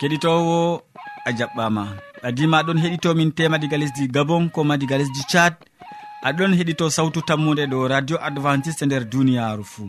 keɗitowo a jaɓɓama. Adima aɗon heɗitomin tema diga lesdi gabon koma diga lesdi thad aɗon heɗito sawtu tammude ɗo radio adventiste nder duniyaru fou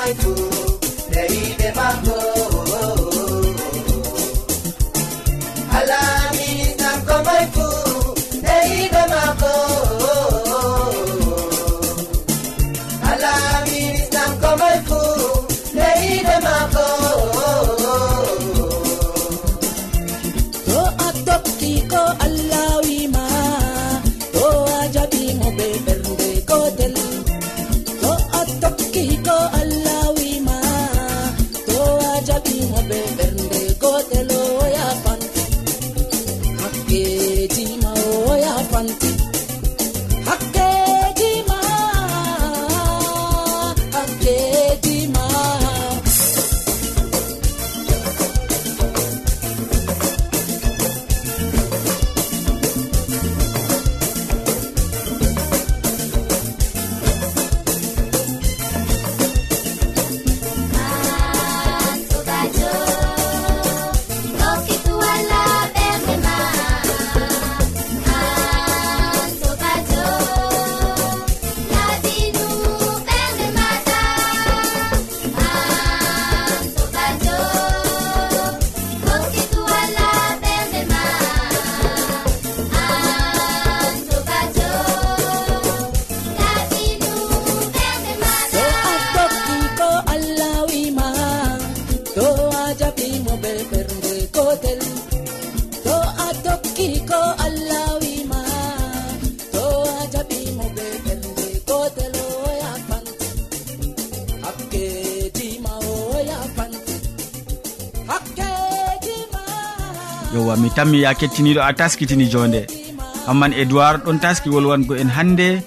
moytu ɗeriɓe maɓɓo yowa mi tammi ya kettiniɗo a taskitini jonde. Amman edoird ɗon taski wolwango en hande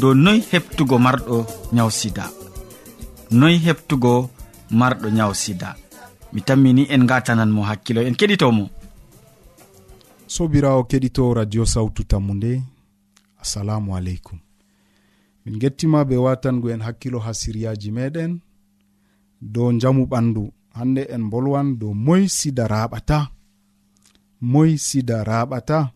dow noy heftugo marɗo nyaw sida. Noy heftugo marɗo nyaw sida. Mi tammini en gatananmo hakkilo en keɗitomo. Sobirawo keɗito radio sawtu tammu nde assalamu aleykum. Min gettima be watangu en hakkilo ha siryaji meɗen. Dow jamu ɓandu hande en bolwan dow moy sida raɓata. moy sida raɓata.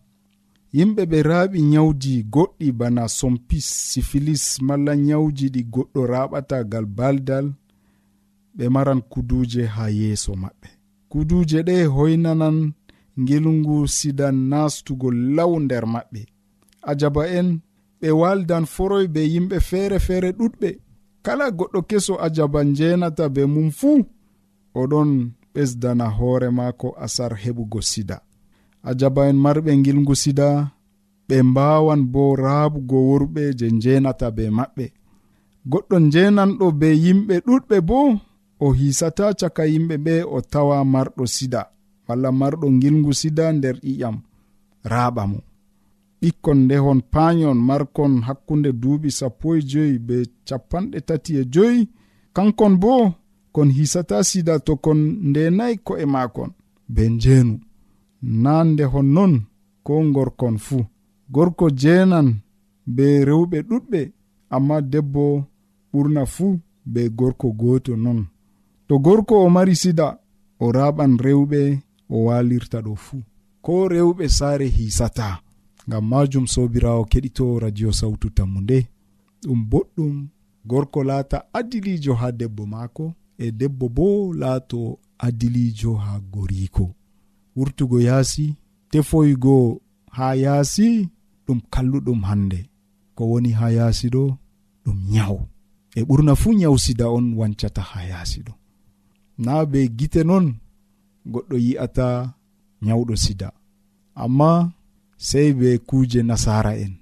Yimɓe ɓe raaɓi nyawji goɗɗi bana sompis sifilis malla nyawji ɗi goɗɗo raɓata gal baldal. Ɓe maran kuduje ha yeeso maɓɓe. Kuduje ɗe hoynanan ngilngu sidan nastugo law nder maɓɓe. Ajaba en ɓe waldan foroy be yimɓe feere feere ɗuɗɓe. Kala goɗɗo keso ajaba njenata be mum fuu oɗon ɓesdana hoore maako asar heɓugo sida. a jaba en marɓe gilgu sida ɓe mbawan bo raabugo worɓe je njenata be maɓɓe. Goɗɗo njenanɗo be yimɓe ɗuɗɓe bo o hisata caka yimɓe ɓe o tawa marɗo sida walla marɗo gilgu sida nder ƴiƴam raaɓa mo. Ɓikkon ndehon payon markon hakkunde duuɓi sappo e joyi be capanɗe tati e joyi kankon bo kon hisata sida to kon ndenayi ko'e makon be njeenu. nande honnon ko gorkon fuu. Gorko jeenan be rewɓe ɗuɗɓe amma debbo ɓurna fuu be gorko gooto non. To gorko o mari sida o raɓan rewɓe o walirta ɗo fuu. Ko rewɓe saare hisata ngam majum sobirawo keɗito radio sawtu tammu nde ɗum boɗɗum gorko laata adilijo ha debbo maako e debbo bo laato adilijo ha goriko wurtugo yaasi tefoygo ha yaasi ɗum kalluɗum hande ko woni ha yaasi ɗo ɗum nyawu. E ɓurna fuu nyawu sida on wancata ha yaasi ɗo. Na be gite non goɗɗo yi'ata nyawɗo sida. Amma sey be kuuje nasara en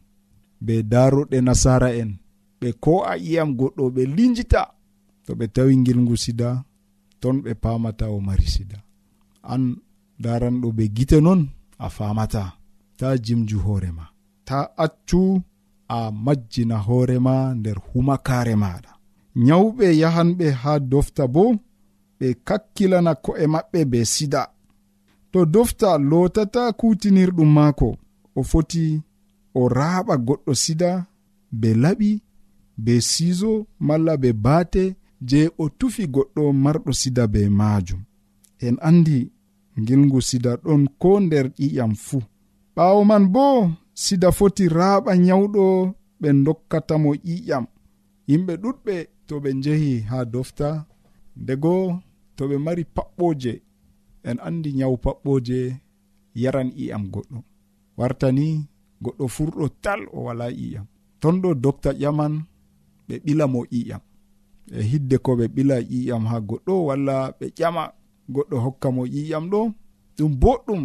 be daroɗe nasara en ɓe ko a ƴiyam goɗɗo ɓe linjita to ɓe tawi ngilngu sida ton ɓe pamata o mari sida. An daranɗo ɓe gite non a famata ta jimju hoorema ta accu a majjina hoorema nder humakare maɗa nyawɓe yahanɓe ha dofta bo ɓe kakkilana ko'e maɓɓe be sida. To dofta lotata kutinirɗum maako o foti o raaɓa goɗɗo sida be laɓi be siiso malla be baate je o tufi goɗɗo marɗo sida be maajum. En andi ngilngu sida ɗon ko nder ƴiƴam fuu ɓaawo man bo sida foti raaɓa nyawɗo ɓe dokkatamo ƴiƴam yimɓe ɗuɗɓe to ɓe njehi haa dofta. Ndego to ɓe mari paɓɓooje en anndi nyawu paɓɓooje yaran ƴiƴam goɗɗo. Wartani goɗɗo furɗo tal o wala ƴiƴam ton ɗo dokta ƴaman ɓe ɓila mo ƴiƴam e hidde ko ɓe ɓila ƴiƴam ha goɗɗo walla ɓe ƴama. goɗɗo hokka mo ƴiƴam ɗo ɗum boɗɗum.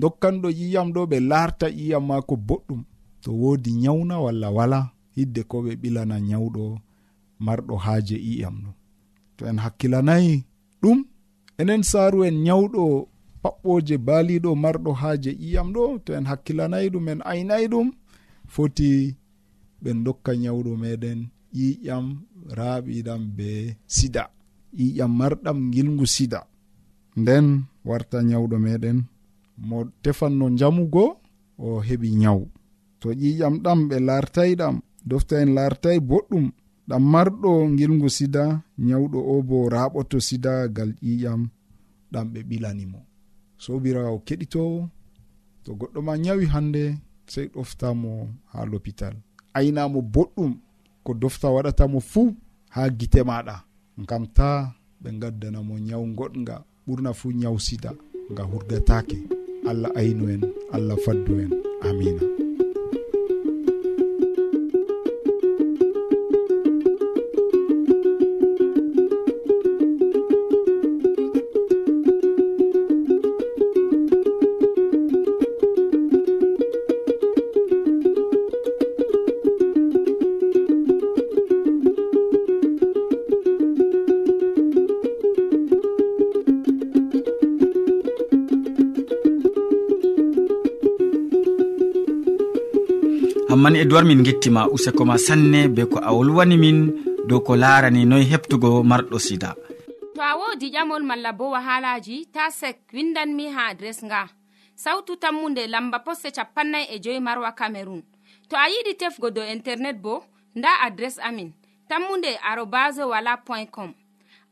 Dokkanɗo ƴiƴam ɗo ɓe larta ƴiƴam maako boɗɗum. To woodi nyawna walla wala hidde ko ɓe ɓilana nyawɗo marɗo haaje ƴiƴam ɗo. To en hakkilanayi ɗum enen saaru en nyawɗo paɓɓoje baaliɗo marɗo haaje ƴiyam ɗo to en hakkilanayi ɗum en aynayi ɗum foti ɓen dokka nyawɗo meɗen ƴiƴam raaɓiɗam be sida. Ƴiƴam marɗam gilngu sida. nden warta nyawɗo meɗen. Mo tefanno jamugo o heɓi nyawu. To ƴiƴam ɗam ɓe lartay ɗam dofta en lartay boɗɗum ɗam marɗo gilgu sida nyawɗo o bo raɓoto sida gal ƴiƴam ɗam ɓe ɓilanimo sobirawo keɗitowo to goɗɗo ma nyawi hande sey ɗoftamo ha l'hôpital aynamo boɗɗum ko dofta waɗatamo fuu ha gite maɗa. Gam ta ɓe gaddanamo nyawu goɗga ɓurna fuu ñawsita nga hurgatake allah aynu en allah faddu en. Amina. gam man min gettima useko ma sanne be ko a wolwani min dow ko larani noy heptugo marɗo sida. To a wodi ƴamol malla bo wahalaji ta sek windanmi ha adres nga. Sautu tammunde lamba poste capannay e joyi marwa camerun to a yiɗi tefgo dow internet bo nda adres amin tammunde arobas wala point com.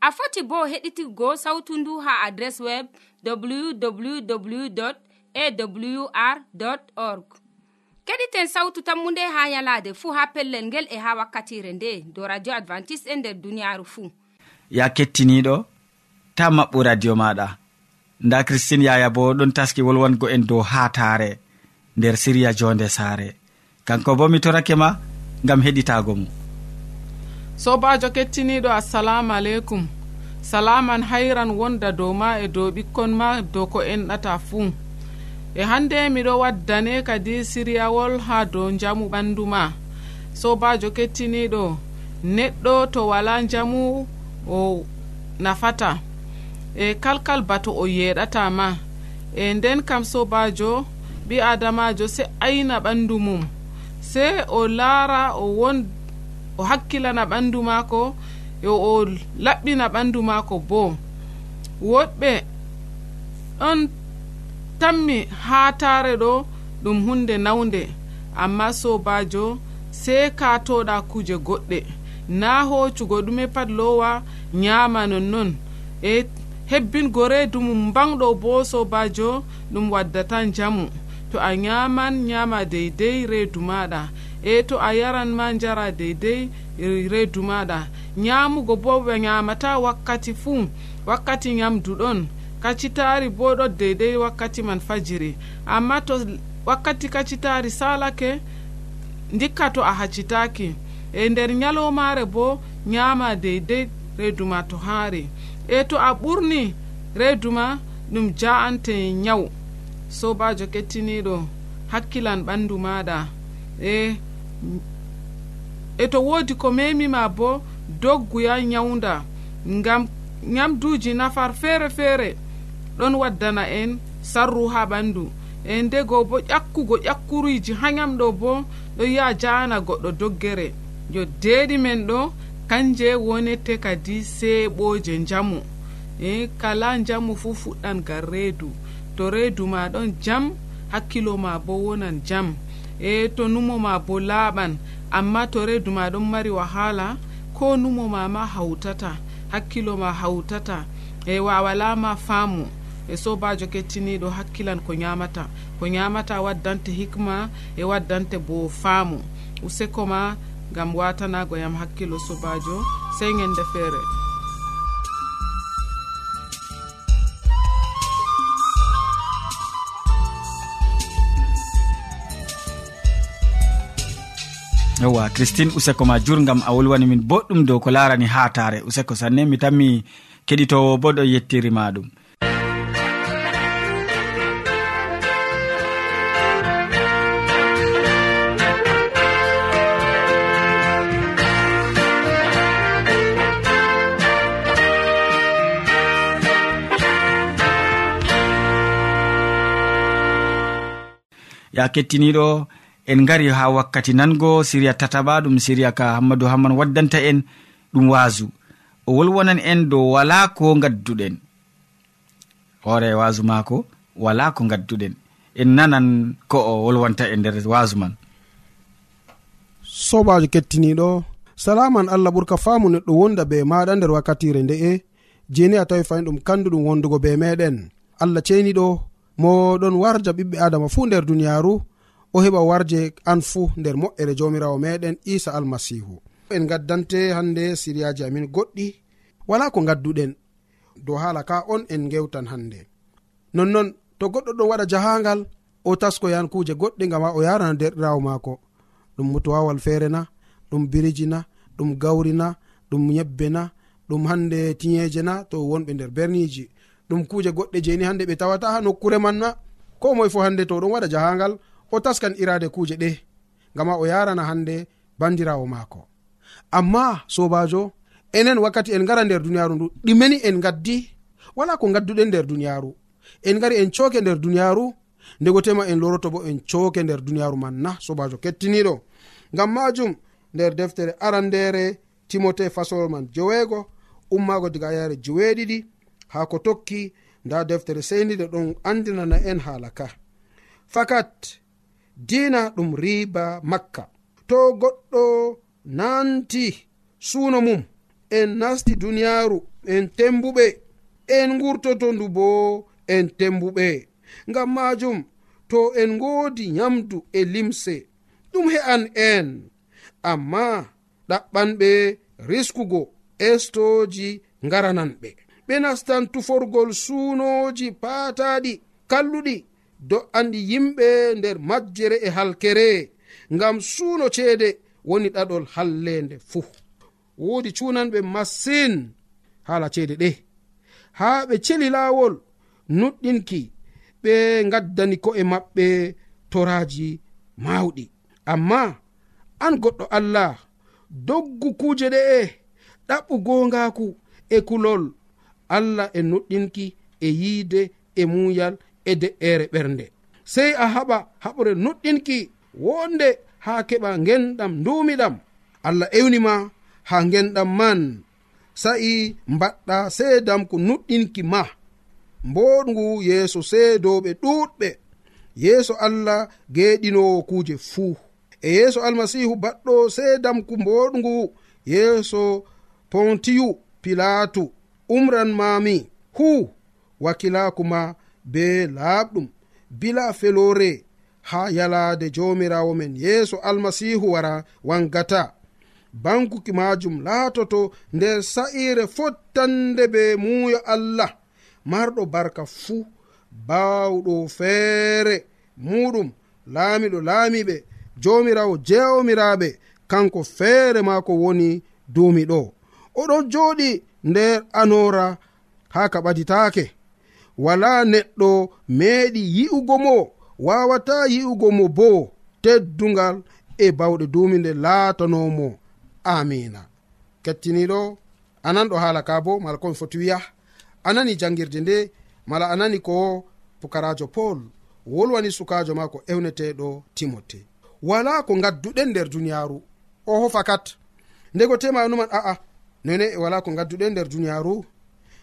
A foti bo heɗitigo sautu ndu ha adres web www awr org. keɗiten sawtu tammu nde ha yalade fuu ha pellel ngel e ha wakkatire nde do radio advantice'e e nder duniyaaru fuu ya kettiniiɗo ta maɓɓu radio maɗa. Nda christine yaya bo ɗon taski wolwango en dow haataare nder siriya jonde saare. Kanko bo mi torake ma gam heɗitago mo. Sobajo kettiniɗo assalamu aleykum. Salaman hayran wonda dow ma e dow ɓikkon ma dow ko enɗata fuu e hande miɗo waddane kadi siriyawol ha dow jamu ɓandu ma. Sobajo kettiniɗo neɗɗo to wala jamu o nafata. E kalkal bato o yeɗata ma. E nden kam sobajo ɓi adamajo se ayna ɓandu mum. Se o laara o won o hakkilana ɓandu maako yo o laɓɓina ɓandu maako bo. Woɗɓe ɗon tammi haa taare ɗo ɗum hunde nawnde. Amma sobajo sey katoɗa kuje goɗɗe. Na hoccugo ɗume pat lowa nyama nonnon. E hebbingo reedu mum banɗo bo sobajo ɗum waddatan jamu to a nyaman nyama deydey reedu maɗa e to a yaran ma jara deydey reedu maɗa nyamugo bo ɓe nyamata wakkati fuu wakkati nyamdu ɗon. kacitari bo ɗo deydey wakkati man fajiri. Amma to wakkati kacitari salake ndikka to a hacitaki e nder nyalomare bo nyama deydey reeduma to haari. E to a ɓurni reeduma ɗum ja'ante nyawu. Sobajo kettiniɗo hakkilan ɓandu maɗa e e to woodi ko memima bo dogguya nyawda ngam nyamduji nafar feere feere ɗon waddana en sarru ha ɓandu. E ndego bo ƴakkugo ƴakkuruji ha yamɗo bo ɗo yi'a jana goɗɗo doggere. Yo deeɗi men ɗo kanje wonete kadi seeɓoje njamu. E kala njamu fu fuɗɗan gal reedu. To reedu ma ɗon jam hakkilo ma bo wonan jam. E to numo ma bo laaɓan. Amma to reedu ma ɗon mari wahala ko numo ma ma hawtata hakkilo ma hawtata e wawalama faamu. e sobajo kettiniɗo hakkilan ko ñamata ko ñamata waddante hikma e waddante bo faamu. Useko ma gam watanago yam hakkilo sobajo sey gende feere yowa christine useko ma jurgam a wolwani min boɗɗum dow ko larani ha tare. Useko sanne mi tanmi keɗitowo bo ɗo yettirima ɗum. ya kettiniɗo en gari ha wakkati nango siriya tataba ɗum siriya ka hammadou hamman waddanta en ɗum wasu o wolwonan en dow wala ko gadduɗen hoore wasu maako wala ko gadduɗen en nanan ko o wolwanta e nder wasu man. Sobajo kettiniɗo salaman allah ɓurka faamu neɗɗo wonda be maɗa nder wakkatire nde'e jeni a tawi fayin ɗum kanduɗum wondugo be meɗen allah ceniɗo mo ɗon warja ɓiɓɓe adama fuu nder duniyaaru o heɓa warje an fuu nder moƴƴere jawmirawo meɗen isa almasihu en gaddante hannde siriyaji amin goɗɗi wala ko gadduɗen dow haala ka on en gewtan hannde. Nonnon to goɗɗo ɗon waɗa jahangal o taskoyan kuje goɗɗe gam ha o yarana derɗirawo maako. Ɗum mutuwawal feere na ɗum biriji na ɗum gawri na ɗum yebbe na ɗum hande tiyeje na to wonɓe nder berniji ɗum kuje goɗɗe jeni hande ɓe tawata ha nokkure manna. Ko moy fo hande to ɗon waɗa jahangal o taskan irade kuje ɗe gama o yarana hande bandirawo maako. Amma sobajo enen wakkati en ngara nder duniyaru ndu ɗimeni en gaddi wala ko gadduɗen nder duniyaru en gari en cooke nder duniyaru ndegotema en loroto bo en cooke nder duniyaru man na sobajo kettiniɗo ngam majum nder deftere arandere timote fasolol man joweego ummago diga yare joweeɗiɗi ha ko tokki nda deftere seyniɗe ɗon andinana en haala ka. Fakat dina ɗum riba makka. To goɗɗo nanti suuno mum en nasti duniyaaru en tembuɓe en ngurtoto ndu bo en tembuɓe. Ngam majum to en ngoodi nyamdu e limse ɗum he'an en. Amma ɗaɓɓanɓe riskugo estoji ngarananɓe ɓe nastan tuforgol suunoji paataɗi kalluɗi do'andi yimɓe nder majjere e halkere. Ngam suuno ceede woni ɗaɗol hallende fuu. Woodi cunanɓe masin haala ceede ɗe. Haa ɓe celi laawol nuɗɗinki ɓe gaddani ko'e maɓɓe toraji mawɗi amma an goɗɗo allah doggu kuuje ɗe'e ɗaɓɓu gongaku e kulol. allah e nuɗɗinki e yiide e muuyal e de'ere ɓernde. Sey a haɓa haɓre nuɗɗinki wonde ha keɓa genɗam ndumiɗam allah ewnima ha genɗam man. Sa'i mbaɗɗa seedam ko nuɗɗinki ma. Mboɗngu yeeso seedoɓe ɗuɗɓe yeeso allah geeɗinowo kuuje fuu. E yeeso almasihu baɗɗo seedam ko mboɗngu yeeso pontiyu pilatu umran mami hu wakilaku ma be laaɓɗum bila felore ha yalaade jomirawo men yeeso almasihu wara wangata. Bankuki majum laatoto nder sa'ire fottande be muuyo allah. Marɗo barka fuu baawɗo feere muɗum laamiɗo laamiɓe jomirawo jewmiraɓe kanko feere maako woni duumi ɗo oɗon jooɗi nder anora ha ka ɓaditake wala neɗɗo meeɗi yi'ugo mo wawata yi'ugo mo bo teddungal e bawɗe duumi nde laatanomo. Amina. Kettiniɗo anan ɗo haala ka bo mala komi foti wiya anani jangirde nde mala anani ko pukarajo paul wolwani sukajo ma ko ewneteɗo timote. Wala ko gadduɗen nder duniyaru o hofa kat. Ndego temanuman a'a nene e wala ko gadduɗen nder duniyaru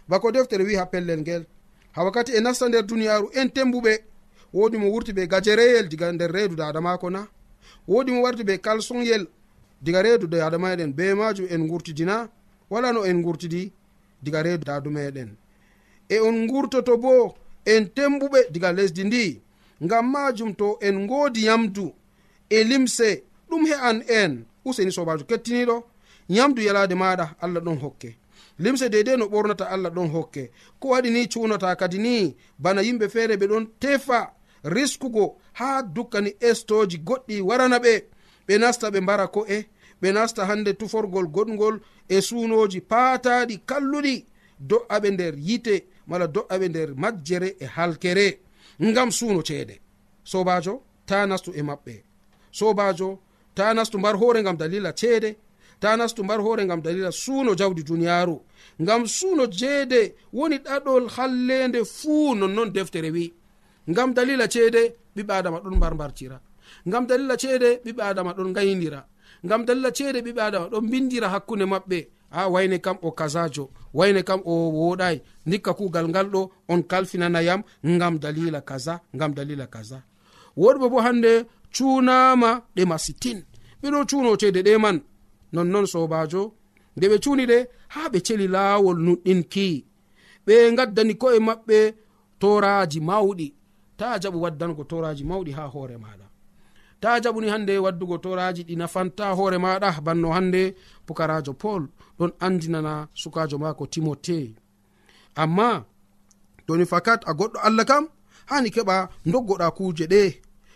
bako deftere wi ha pellel ngel. Ha wakkati e nasta nder duniyaru en tembuɓe. Wodi mo wurti ɓe gajereyel diga nder reedu dada mako na. Wodi mo warti ɓe kalsonyel diga reedu dada meɗen be majum en gurtidina wala no en gurtidi diga reedu dadu meɗen e on gurtoto bo en tembuɓe diga lesdi ndi. Ngam majum to en godi yamdu e limse ɗum he an en. Useni sobajo kettiniɗo. yamdu yalade maɗa allah ɗon hokke. Limse deidei no ɓornata allah ɗon hokke. Ko waɗi ni cunata kadi ni bana yimɓe feere ɓe ɗon tefa riskugo ha dukkani estoji goɗɗi warana ɓe. Ɓe nasta ɓe mbara ko'e ɓe nasta hande tuforgol goɗgol e sunoji paataɗi kalluɗi. Do'aɓe nder yite mala do'aɓe nder majjere e halkere. Ngam suno ceede. Sobajo ta nastu e maɓɓe. Sobajo ta nastu mbar hoore ngam dalila ceede. ta nastu mbar hoore ngam dalila suuno jawdi duniyaaru. Ngam suuno jeede woni ɗaɗol hallende fuu nonnon deftere wi. Ngam dalila ceede ɓiɓɓe adama ɗon mbar mbartira ngam dalila ceede ɓiɓɓe adama ɗon gaynira ngam dalila ceede ɓiɓɓe adama ɗon bindira hakkunde maɓɓe. A wayne kam o kasajo wayne kam o woɗai dikka kugal ngal ɗo on kalfinanayam ngam dalila kaza ngam dalila kaza. Woɗɓe bo hande cunama ɗe masitin. Ɓeɗo cuno ceede ɗe man. nonnon sobajo. Nde ɓe cuni ɗe ha ɓe celi laawol nuɗɗinki. Ɓe gaddani ko'e maɓɓe toraji mawɗi. Ta jaɓu waddango toraji mawɗi ha hoore maɗa ta jaɓuni hande waddugo toraji ɗi nafanta hoore maɗa banno hande pukarajo paul ɗon andinana sukajo mako timote amma toni fakat a goɗɗo allah kam hani keɓa doggoɗa kuje ɗe.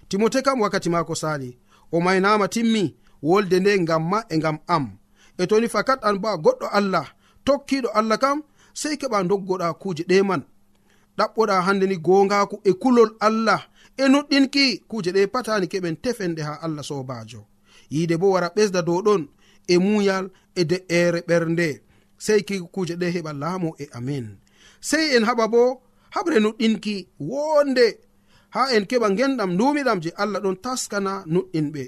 Timote kam wakkati mako sali o maynama timmi wolde nde ngam ma e ngam am. E toni fakat an ba goɗɗo allah tokkiɗo allah kam sei keɓa doggoɗa kuje ɗe man. Ɗaɓɓoɗa hande ni gongaku e kulol allah e nuɗɗinki kuje ɗe patani keɓen tefenɗe ha allah sobajo yiide bo wara ɓesda dow ɗon e muyal e de'ere ɓernde. Sei ki kuje ɗe heɓa laamo e amin. Sei en haɓa bo haɓre nuɗɗinki wonde ha en keɓa genɗam ndumiɗam je allah ɗon taskana nuɗɗinɓe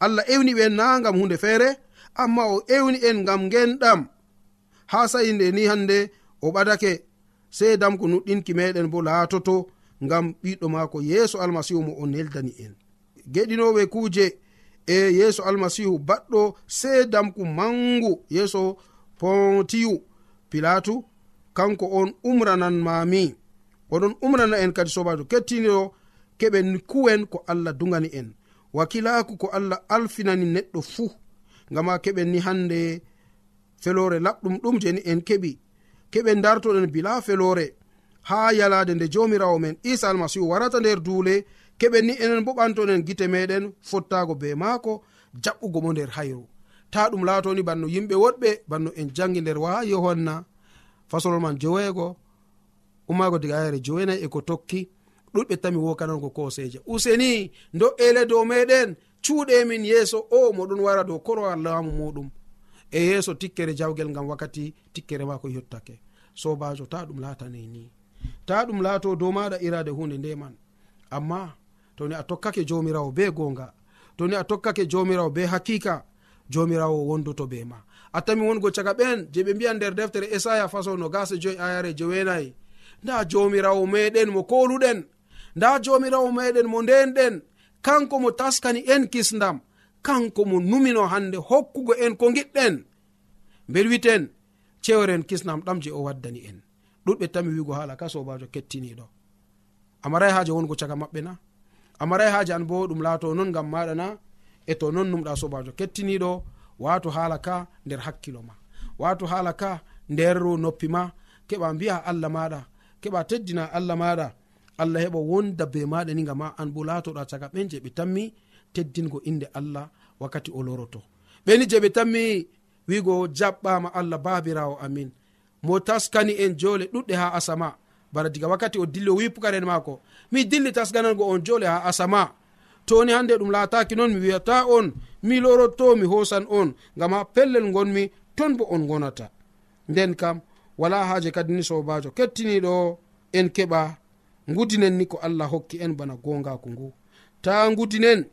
allah ewni ɓen na gam hunde feere amma o ewni en gam genɗam ha sayinde ni hande o ɓadake sei dam ko nuɗɗinki meɗen bo laatoto ngam ɓiɗɗo maako yeeso almasihu mo o neldani en. Geɗinoɓe kuuje e yeeso almasihu baɗɗo sey damku mangu yeeso pontiyu pilatu kanko on umranan mami oɗon umrana en kadi sobajo kettiniɗo keɓen kuwen ko allah dugani en. wakilaku ko allah alfinani neɗɗo fuu ngama keɓen ni hande felore laɓɗum ɗum jeni en keɓi. Keɓen dartoɗen bila felore. Ha yalade nde jomirawo men isa almasihu warata nder duule. Keɓen ni enen bo ɓantoɗen gite meɗen fottago be maako jaɓɓugo mo nder hayru. Ta ɗum laatoni banno yimɓe woɗɓe banno en jangi nder wa yohanna. Fasolol man joweego ummaago diga yare jowenayi eko tokki. ɗuɗɓe tami wokanango koseje. Useni do ele dow meɗen cuuɗe min yeeso o moɗon wara dow korowal laamu muɗum. E yeeso tikkere jawgel ngam wakkati tikkere ma ko yottake. Sobajo ta ɗum laatane ni. Ta ɗum laato dow maɗa irade hunde ndeman amma toni a tokkake jomirawo be gonga toni a tokkake jomirawo be hakika jomirawo wondoto be ma. A tami wongo caga ɓen je ɓe mbiya nder deftere esaya faso no gase joyi ayare jewenayi nda jomirawo meɗen mo koluɗen nda jomirawo meɗen mo ndenɗen kanko mo taskani en kisdam kanko mo numino hande hokkugo en ko giɗɗen bel witen cewren kisnam ɗam je o waddani en. Ɗuɗɓe tami wigo hala ka sobajo kettiniɗo. Amarai haje wongo caga maɓɓe na? Amarai haje an bo ɗum laato non gam maɗa na? E to non numɗa sobajo kettiniɗo wato hala ka nder hakkilo ma. Wato hala ka nder noppi ma. Keɓa mbiya allah maɗa keɓa teddina allah maɗa. allah heɓa wonda be maɗa ni gam a an bo latoɗa caga ɓen je ɓe tammi teddingo inde allah wakkati o loroto. Ɓeni je ɓe tammi wigo jaɓɓama allah babirawo amin. Mo taskani en jole ɗuɗɗe ha asama. Bara diga wakkati o dilli o wi pukaren maako. Mi dilli tasganango on jole ha asama. Toni hande ɗum lataki noon mi wiyata on mi loroto mi hosan on. Gam ha pellel gonmi ton bo on gonata nden kam wala haje kadi ni sobajo. Kettiniɗo en keɓa gudinen ni ko allah hokki en bana gongaku ngu. Ta gudinen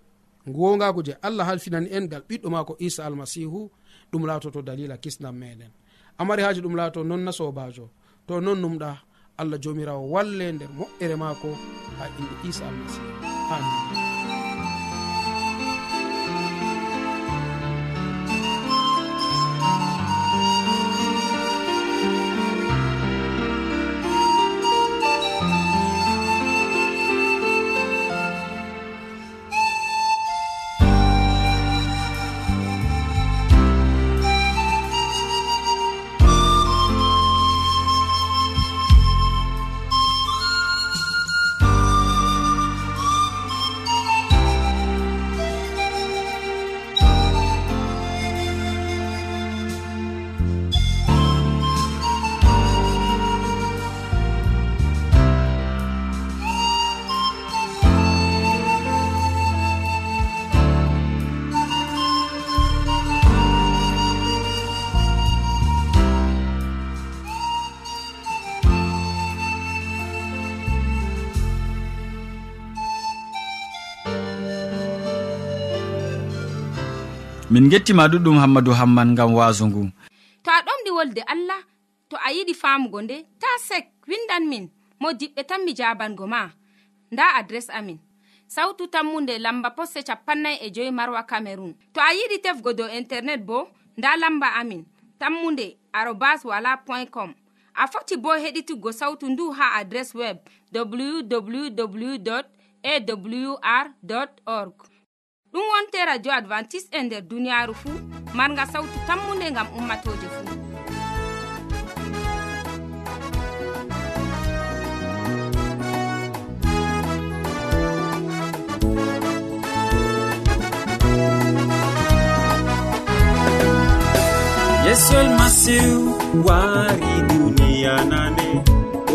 gongaku je allah halfinani en gal ɓiɗɗo mako isa almasihu ɗum latoto dalila kisnam meɗen. Amari haji ɗum laato non na sobajo to non numɗa allah jomirawo walle nder moƴƴere maako ha inde isa almasihu. Amin. min gettima ɗuɗɗum hammadou hamman gam waasu ngu. To a ɗomɗi wolde allah to a yiɗi famugo nde ta sek windan min mo diɓɓe tan mi jabango ma. Nda adres amin. Sautu tammunde lamba posse capannay e joyi marwa camerun to a yiɗi tefgo dow internet bo nda lamba amin. Tammunde arobas wala point com. A foti bo heɗituggo sautu ndu ha adres web www awr org. ɗum wonte radio advantice'e e nder duniyaaru fuu. Marga sawtu tammunde ngam ummatoje fuu. Yesol masiw wari duniya nane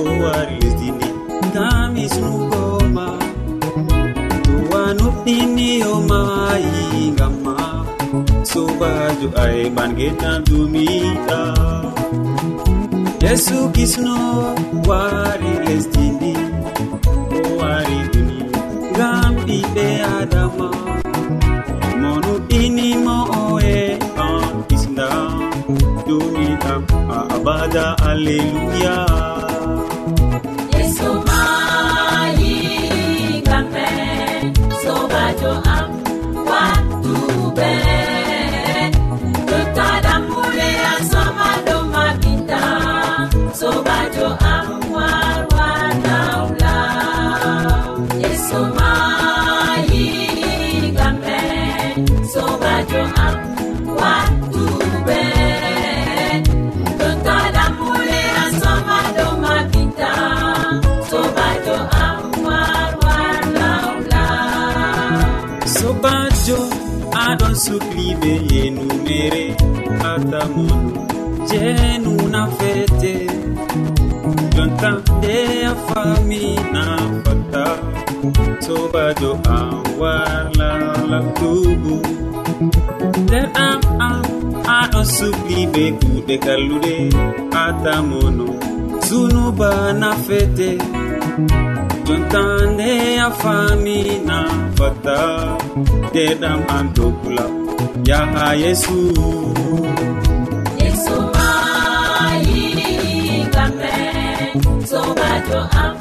o wari lesdini ngam isnugo inniyo maayi ngam ma sobajo ay getan dumiɗa yesu kisno wari lesdindi o wari duni ngam ɓiɓe adama. Monu inimo oe an kisda dumiɗa a abada alleluya sukliɓe yenumere atamon jenuna fete jonta nde a famina fata sobajo an warla nder am am aɗo sukliɓe kuɗe kallude atamono zunuba na fete jontande a famina fata deɗam am dokula yaha yesu. Yesu mayiɗi kamɓe sobajo am.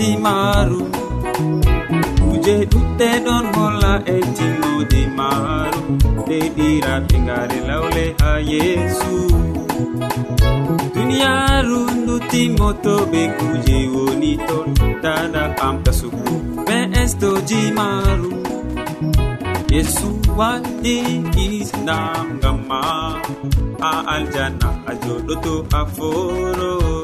timaaru kuje ɗuɗɗe ɗon holla e timode maru. Nde ɗiraɓe ngare lawle ha yeesu duniyaru ndu timoto ɓe kuje woni ton. Dada ɓamta sugu ɓe estoji maru. Yesu waɗi islam ngam ma a aljanna a joɗoto a foro.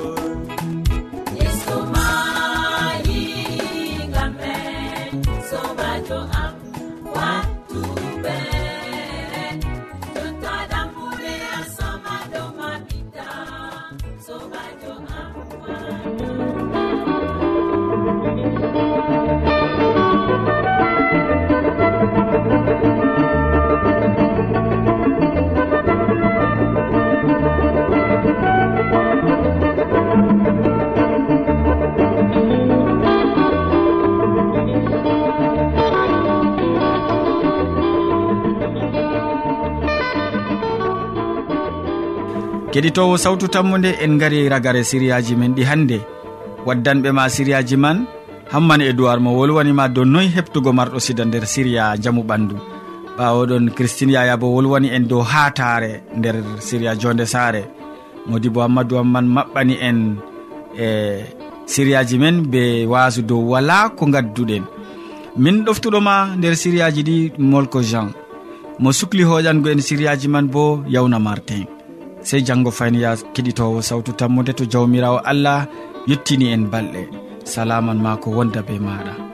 keɗitowo sawtu tammude en gari ragare siriyaji men ɗi hannde waddanɓe ma siriyaji man hamman e mo wolwanima dow noyi heptugo marɗo sida nder siriya jamu ɓandu. Ɓawoɗon christine yaya bo wolwani en dow hatare nder siriya jonde saare. Modibo hammadou hamman maɓɓani en e siriyaji men be wasu dow wala ko gadduɗen min ɗoftuɗoma nder siriyaji ɗi molko jean. Mo sukli hoƴango en siriyaji man bo yawna martin. sey janngo faynoya keɗitowo sawtu tammude to jawmirawo allah yettini en balɗe. Salaman ma ko wonda be maɗa